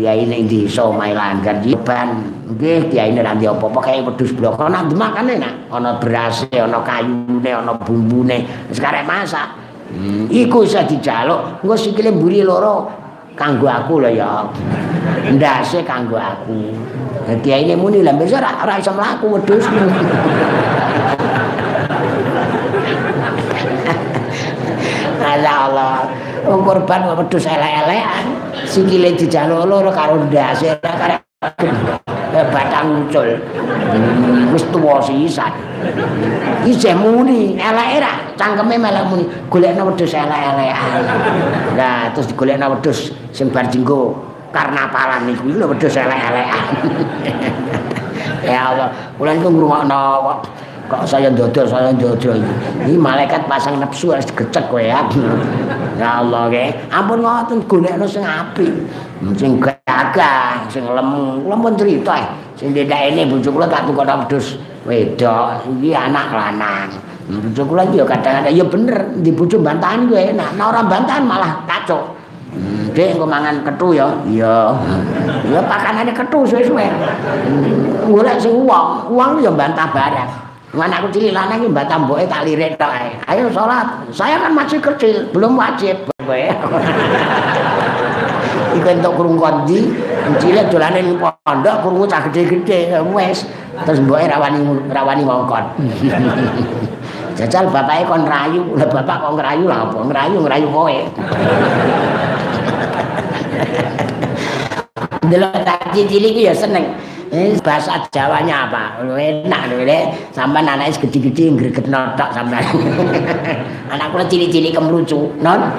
Kiai nek desa omahe langgar ban nggih kiai nek ndi apa-apa kaya wedhus blok. Ana dimakane nak. Ana beras ana kayune ana bumbune. Wis karek masak. Hmm, iku iso dijaluk engko sikile mburi loro kanggo aku lho ya. Ndase kanggo aku. Kiai nek muni lha besok ora iso mlaku wedhus. Allah Allah wong korban wedhus elek-elekan sikile dijaluk loro karo ndase karo batang muncul wis tuwa sisan. Isih muni eleke ra cangkeme melek muni. Golekno wedhus elek-elekan. Nah terus digolekno wedhus sing bar jenggo. Karnapalan niku lho wedhus elek-elekan. Ya Allah kula niku ngrungokno kok saya dodol saya dodol ini malaikat pasang nafsu harus gecek kowe ya Allah ke ampun ngoten golekno sing apik sing gagah sing lemu kula pun cerita eh. sing dedak ini bojo kula tak tukok wedhus wedok iki anak lanang bojo kula iki ya kadang-kadang ya bener di bojo bantahan ku enak nek ora bantahan malah kacau Hmm, dek engko mangan kethu ya. Iya. Ya pakanane kethu suwe-suwe. Golek sing uang, uang ya bantah barang. Anakku cilik lanang mbak tamboke tak lirik tok ae. Ayo salat. Saya kan masih kecil, belum wajib. Iku entuk krungu kondi, cilik dolane ning pondok krungu cah gede-gede wis. Terus mboke rawani rawani ngongkon. Jajal bapake kon rayu, lah bapak kok ngrayu lah apa? Ngrayu ngrayu kowe. Delok tak cilik ya seneng. Eh, bahasa Jawanya apa? Enak lho, Lek. Sampeyan anake gede-gede greget notok sampeyan. Anak kula cilik-cilik kemlucu, non.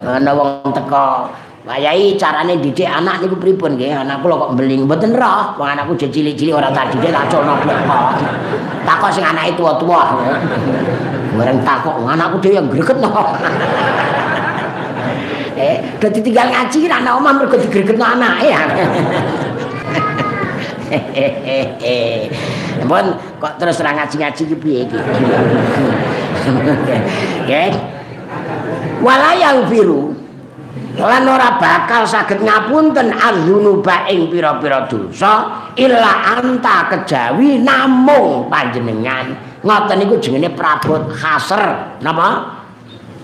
Ana wong teko Wayai carane didik anak niku pripun nggih? Anak kula kok beling mboten roh. Wong anakku jek cilik-cilik ora tak didik tak colno blok. Takok sing anake tuwa-tuwa. Bareng takok anakku dhewe yang gregetno. eh, dadi tinggal ngaji ana omah mergo digregetno anake. Mbon kok terus ra ngaji-ngaji ki piye iki? Nggih. Walayang biru lan ora bakal saged ngapunten azunuba ing pira-pira dosa illa anta kejawi namung panjenengan ngoten niku jenenge prabot hasr napa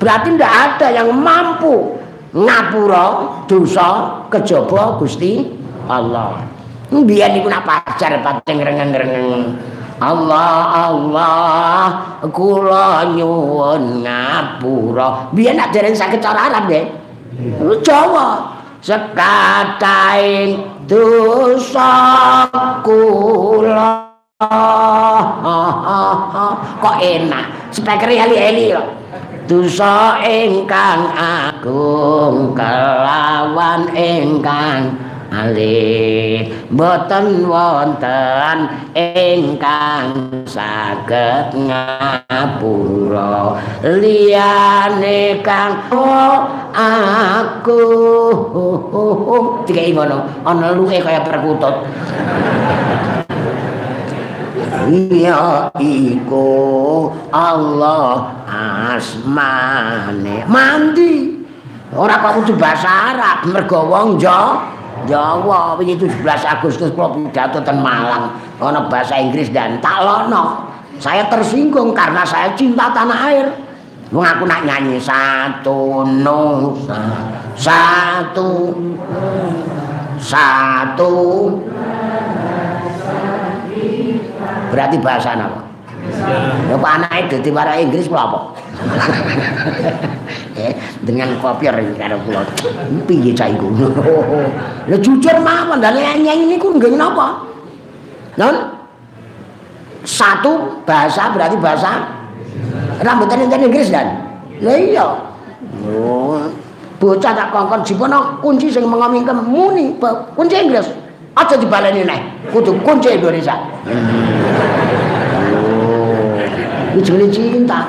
berarti ndak ada yang mampu ngapura dosa kejaba Gusti Allah biyen niku nak pacar pating rengeng-rengeng Allah Allah kula nyuwun ngapura. Biyen nak dereng saged cara Arab nggih? Jawa. Sekataing dosa kula. Kok enak? Speaker eli-eli kok dosa ingkang agung kelawan ingkang alih boten wonten ingkang saged ngapura. Liyane kang aku. Dikai ngono ana luke kaya perkutut. Iya iku Allah asmane. Mandi. Ora kok kudu bahasa Arab mergo wong Jawa Jawa wingi 17 Agustus kula pidato ten Malang ana bahasa Inggris dan tak lono. Saya tersinggung karena saya cinta tanah air. Wong aku nak nyanyi satu nusa satu satu berarti bahasa apa? Ya Pak anake dadi warga Inggris kula apa? Eh, dengan kopior karo kula. Piye cah iku? Lah jujur mawon dan nyanyi niku nggih napa? Non? Satu bahasa berarti bahasa rambutan enten Inggris dan. Lah iya. Oh. Bocah tak kongkon jipono kunci sing mengomingkem muni kunci Inggris. Aja dibaleni neh. Kudu kunci Indonesia. Oh. Iki cinta.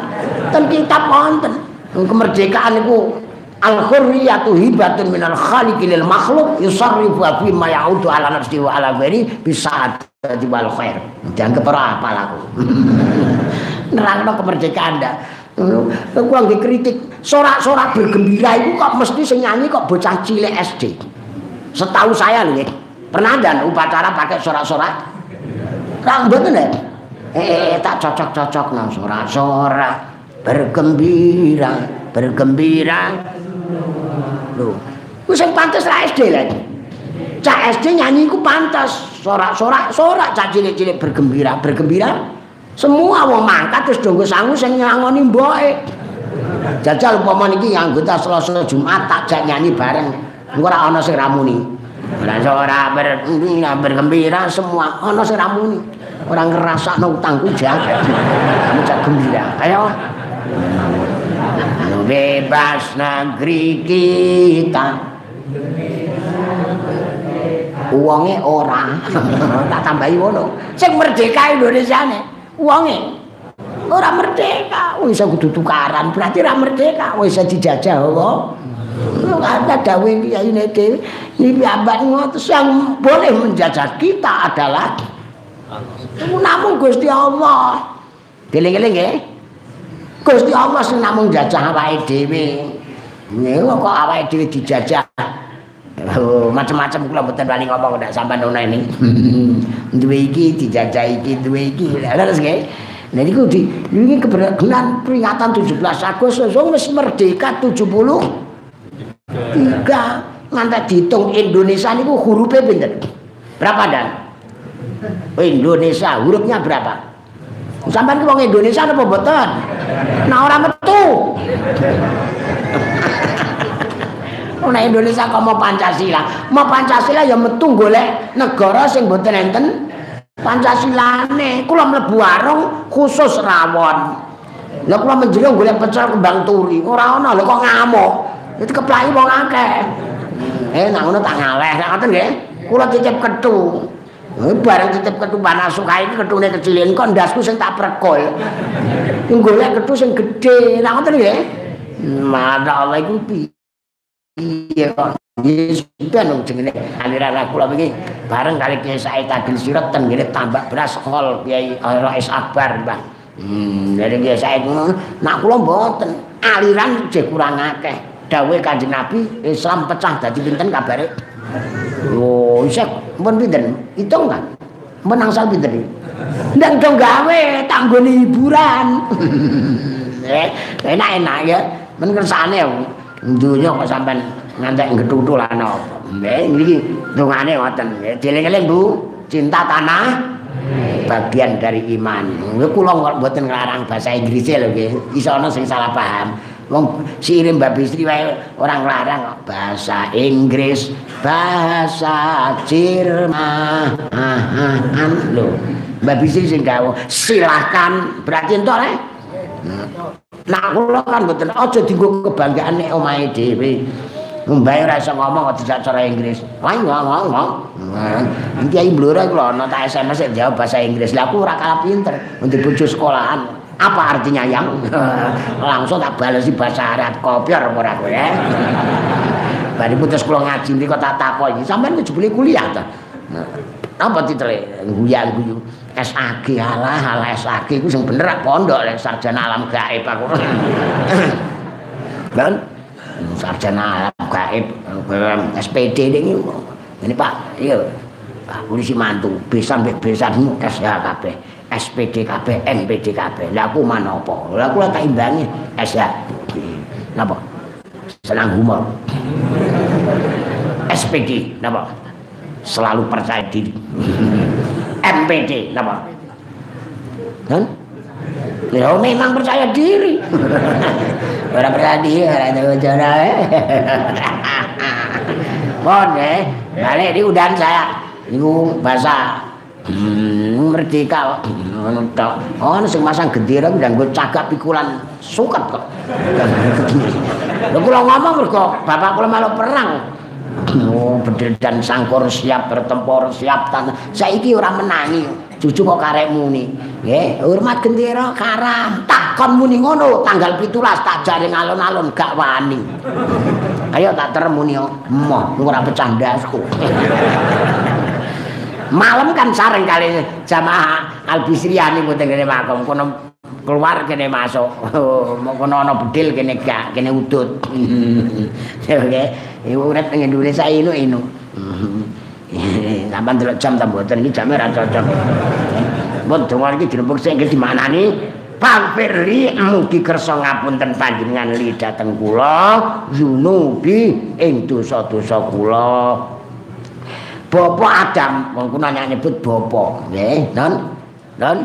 Ten kitab wonten. kemerdekaan itu al-hurriyatu hibatun minal khaliqi lil makhluk yusarrifu fi ma ya'udu ala nafsi wa ala ghairi bisa wal khair. Dianggap ora apa laku nerangno kemerdekaan ndak. Aku angge kritik sorak-sorak bergembira itu kok mesti sing nyanyi kok bocah cilik SD setahu saya lho pernah dan upacara pakai sorak-sorak? Ra mboten eh, eh tak cocok-cocok nang sorak-sorak bergembira bergembira lho ku sing pantes ra SD lagi cak SD nyanyi ku pantas sorak-sorak sorak cak cilik-cilik bergembira bergembira semua wong mangkat terus donggo sangu sing nyangoni mboke jajal umpama niki anggota Selasa Jumat tak jak nyanyi bareng engko ora ana sing ramuni ora ora bergembira semua ana sing ramuni ora ngrasakno utangku jaga kamu cak gembira. Ayo. Bebas negeri kita. Uangnya orang tak tambahi wono sing merdeka Indonesia nih uangnya orang merdeka bisa kudu tukaran berarti orang merdeka. Bisa dijajah kok ada dawe kiai ini dewi. Ini abad ngotos yang boleh menjajah kita adalah namun Gusti Allah giling-giling ya Gusti Allah sing namung jajah awake dhewe. Niku kok awake dhewe dijajah. Oh, macam-macam kula mboten wani ngomong ndak sampean ono ini. duwe iki dijajah iki, duwe iki. Terus nggih. Nah niku di iki kebenaran peringatan 17 Agustus wis merdeka 70 tiga ngantek dihitung Indonesia niku hurufnya pinten? Berapa dan? Indonesia hurufnya berapa? Ki wong Indonesia apa mboten? Nah ora metu. Nek Indonesia kok mau Pancasila, mau Pancasila ya metu golek negara sing mboten enten Pancasilane. Kula mlebu warung khusus rawon. Lah kula menjero golek pecel kembang turi, ora ana lho kok ngamuk. Itu keplaki wong akeh. Eh nak ngono tak ngaleh. Nek ngoten nggih. Kula titip kethu. Eh bareng titip kethu panasuka iki kethune kecilin kok ndasku sing tak prekol. Golek kethu sing gedhe. Nek ngoten nggih. Masya Allah iku piye kok Yesus ben jenenge aliran aku lha iki bareng kali Kiai Said Agil Sirat ten ngene tambak beras hol Kiai Rais Akbar Mbah. Hmm, dari Kiai Said nak kula mboten aliran jek kurang akeh. Dawuh Kanjeng Nabi Islam pecah dadi pinten kabare? Oh, isek mun pinten? Hitung kan? Menang sal pinten iki? Ndang dong gawe tanggone hiburan. Eh, enak-enak ya. Men kersane dunya kok sampean ngantek gedhutu lan apa. Nggih niki dongane ngoten. Dieling-eling Bu, cinta tanah bagian dari iman. Kula mboten nglarang bahasa Inggris lho nggih. Iso ana sing salah paham. Wong sirim Mbak Bisri wae orang larang bahasa Inggris, bahasa Jerman. Lho. Mbak Bisri sing dawuh, silakan berarti entuk le. Nah, kula kan mboten aja dienggo kebanggaan nek omahe dhewe. Mbak ora iso ngomong kok cara Inggris. Wah, ngomong ngomong. Iki ae blora kula ana tak SMS jawab bahasa Inggris. Lah aku ora kalah pinter untuk bojo sekolahan. Apa artinya yang? Langsung tak balesi bahasa Arab kopior ora kowe ya. Bari putus kula ngaji kok tak takoki. Sampeyan kejebule kuliah ta? Apa titele? Guyan-guyu. SAG alah, alah SAG iku sing bener pondok lek sarjana alam gaib aku. Kan? Sarjana alam gaib SPD ini. Ini Pak, iya. Pak polisi mantu, besan besan tes ya kabeh. SPD kabeh, NPD kabeh. Lah aku mana apa? Lah aku tak imbangi S ya. Napa? Senang humor. SPD, napa? Selalu percaya diri. MPD napa? Kan? Ya memang percaya diri. Ora percaya diri ora ada cara. Bon eh, balik di udan saya. Niku bahasa merdeka ngono tok. Oh, sing masang gendera nganggo cagak pikulan suket kok. Lha kula ngomong mergo bapak kula malah perang. Oh, bedil dan sangkur siap bertempur siap tanah. Saiki ora menangi. Cucu kok karek muni. Nggih, hormat gendera karam. Tak kon muni ngono tanggal 17 tak jaring alon-alon gak wani. Ayo tak teremuni yo. Moh, ora pecah ndasku. Malam kan sareng kali jamaah Albisriani mboten kene makom kono keluar kene masuk. Mau kono ana bedil kene gak, kene udut. Oke. Iku urip ning Indonesia inu inu. Sampeyan delok jam ta mboten iki jame ra cocok. Mun donga iki dirembuk sing di manani Pak Firli mugi kersa ngapunten panjenengan li dateng kula zunubi ing dosa-dosa kula. Bapak Adam, wong kuna nyebut bapak, nggih, non. Non.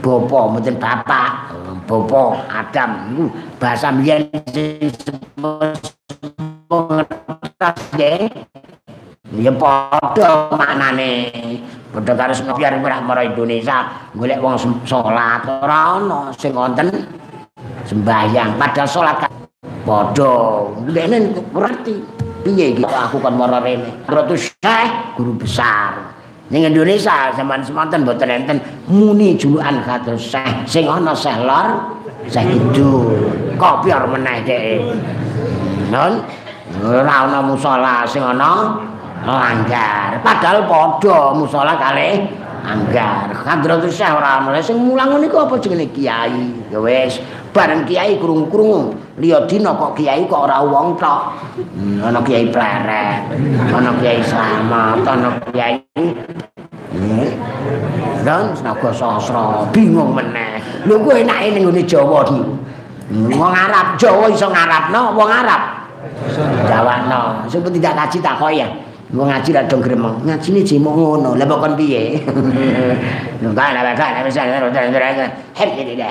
Bapak mboten bapak. Bapak Adam niku bahasa mbiyen ngertos nggih. Ya padha maknane. Padha karo biar ora mara Indonesia golek wong salat ora ana sing wonten sembahyang padahal salat padha. Ndekne ngerti piye iki aku kon mara rene. Ratu Syekh guru besar. Ning Indonesia sampean semanten mboten enten muni julukan kados Syekh sing ana Syekh lor, Syekh kidul. Kopior meneh dhek. Non ora ana musala sing ana langgar. Padahal padha musala kalih anggar. Hadratus Syekh ora ana sing mulang niku apa jenenge kiai. Ya wis, bareng kiai krungu-krungu. Liya dina kok kiai kok ora wong tok. Hmm, ana kiai pleret, ana kiai slamet, ana kiai Dan naga sastra bingung meneh. Lho kuwi enake ning ngene Jawa iki. Wong Arab Jawa iso ngarapno wong Arab. Jawano, sing tidak kaji tak kok ya. Wong ngaji ra dong gremeng. Ngajine jemo ngono. Lah kok kon piye? Kan lah kan wis ana ora ora ora. Iki dah.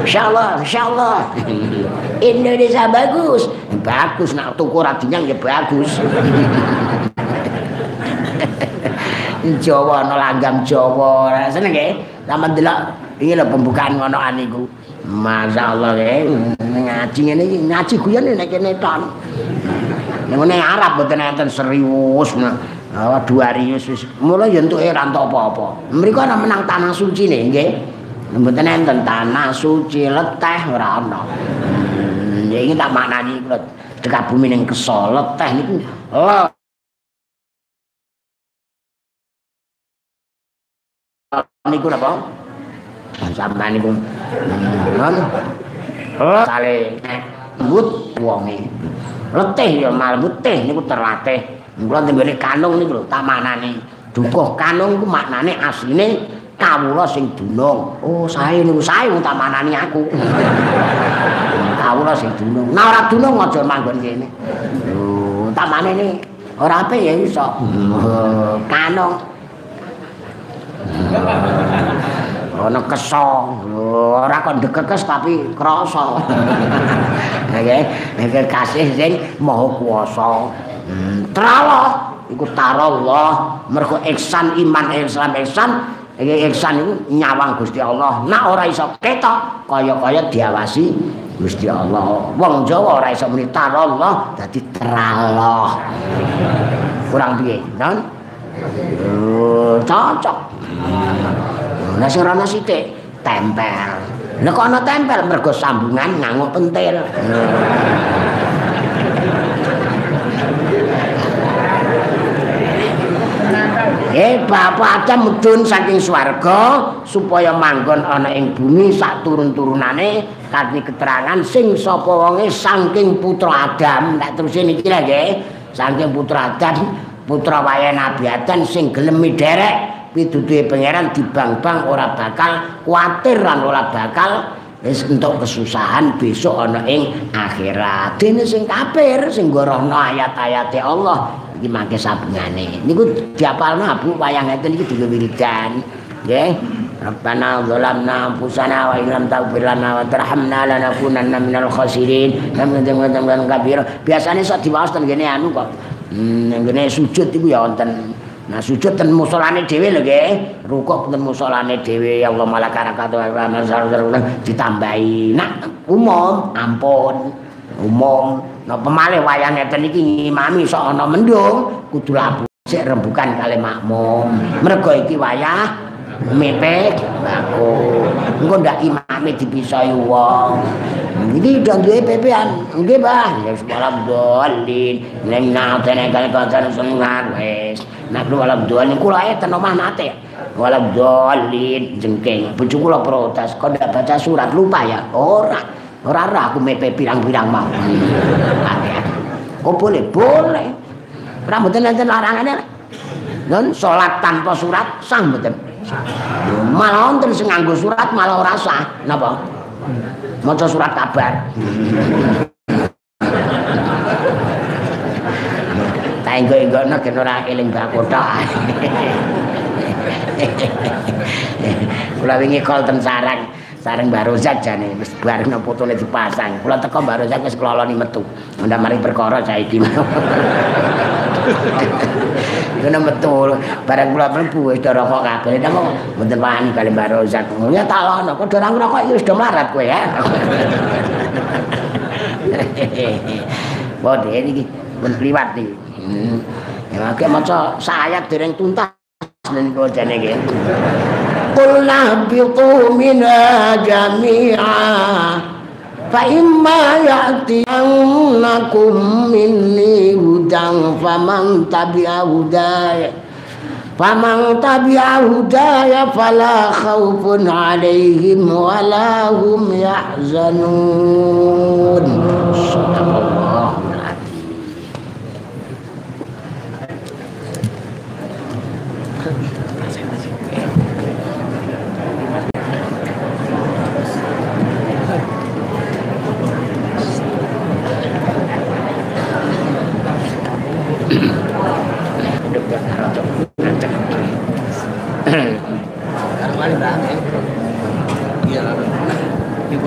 Insyaallah, insyaallah. Indonesia bagus. Bagus nak tuku ra dinyang ya bagus. Jawa ana langgam Jawa. Seneng nggih? Sampe delok iki lho pembukaan ngono aniku. Masyaallah nggih. Ngaji ngene iki ngaji guyon nek kene ton. Ngene Arab mboten enten serius. Oh, dua rius wis. Mula ya entuk rantok apa-apa. Mriku ana menang tanah suci nih, nggih. Mboten enten tanah suci leteh ora ana. Hmm, ya iki tak maknani kula dekat bumi ning keso leteh niku. Oh. napa? Sampeyan niku. Non. Oh, sale lembut wonge. Letih ya mal letih niku terlatih. Kula tenggene kanung niku lho tak manani. Dukuh kanung iku maknane asline kawula sing dunung. Oh, sae niku sae tak manani aku. kawula sing dunung. Nah ora dunung aja manggon kene. Oh, tak manani ora apik ya iso. Kanung. Ana keso ora kok dekekes tapi krasa. Nggih nek kasih sing maha kuwasa tralo iku tarallah mergo ihsan iman ihsan ihsan. Iki ihsan iku nyawang Gusti Allah. Nek ora iso ketok kaya-kaya diawasi Gusti Allah. Wong Jawa ora iso muni tarallah dadi tralo kurang piye non cocok Lah sing ana sithik tempel. Lah kok ana tempel mergo sambungan nganggo pentil. Eh bapak Adam mudhun saking swarga supaya manggon ana ing bumi sak turun-turunane kanthi keterangan sing sapa wonge saking putra Adam tak terus niki lho nggih saking putra Adam putra wayahe Nabi Adam sing gelem derek pituduhe pangeran dibang-bang ora bakal kuatir lan ora bakal wis entuk kesusahan besok ana ing akhirat. Dene sing kafir sing gorohno ayat-ayate Allah iki mangke sabungane. Niku diapalno Abu wayang ngeten iki digo wiridan. Nggih. Rabbana zalamna anfusana wa illam taghfir lana wa tarhamna lanakunanna minal khasirin. Temen-temen kabir. Biasane sok diwaos ten kene anu kok. Hmm, ngene sujud iku ya wonten Nah sujud ten musolane dhewe lho nggih. Rukuk ten musolane dhewe ya Allah malakarakat wa ditambahi. Nak umum ampun. Umum. Nah pemalih wayang ngeten iki ngimami sok ana mendung kudu labu sik rembukan kali makmum. Mergo iki wayah mepek aku. Engko ndak imame dipisoi wong. Iki udah duwe pepean. Nggih, Pak. Ya sekolah dolin. Ning natene kali kancan senengan wis. Nek lu alam doan niku kula ayat omah nate. Walam dolin jengking. Bojo kula protes, kok ndak baca surat lupa ya? Ora. Ora ora aku mepe pirang-pirang mau. Oh boleh, boleh. Ora mboten enten larangane. Non salat tanpa surat sah mboten. Malah wonten sing nganggo surat malah ora sah. Napa? Maca surat kabar. Enggo-enggono gen ora eling bakota. Kula wingi kol ten sarang, sarang Barozak jane wis no fotone dipasang. Kula teko Barozak wis kloloni metu. Ndak mari perkara saiki. Kena metu bareng kula mlebu wis do rokok kabeh. Ndak kok mboten wani kali Barozak. Ya tak lono kok do rokok iki wis do mlarat kowe ya. Bodhe iki pun kliwat iki. Hmm. Ya akeh maca sayat dereng tuntas niku jane nggih. Qul nahbitu minna jami'a fa imma ya'tiyannakum minni hudan faman tabi'a hudaya faman tabi'a hudaya fala khaufun 'alaihim wala hum yahzanun. Karena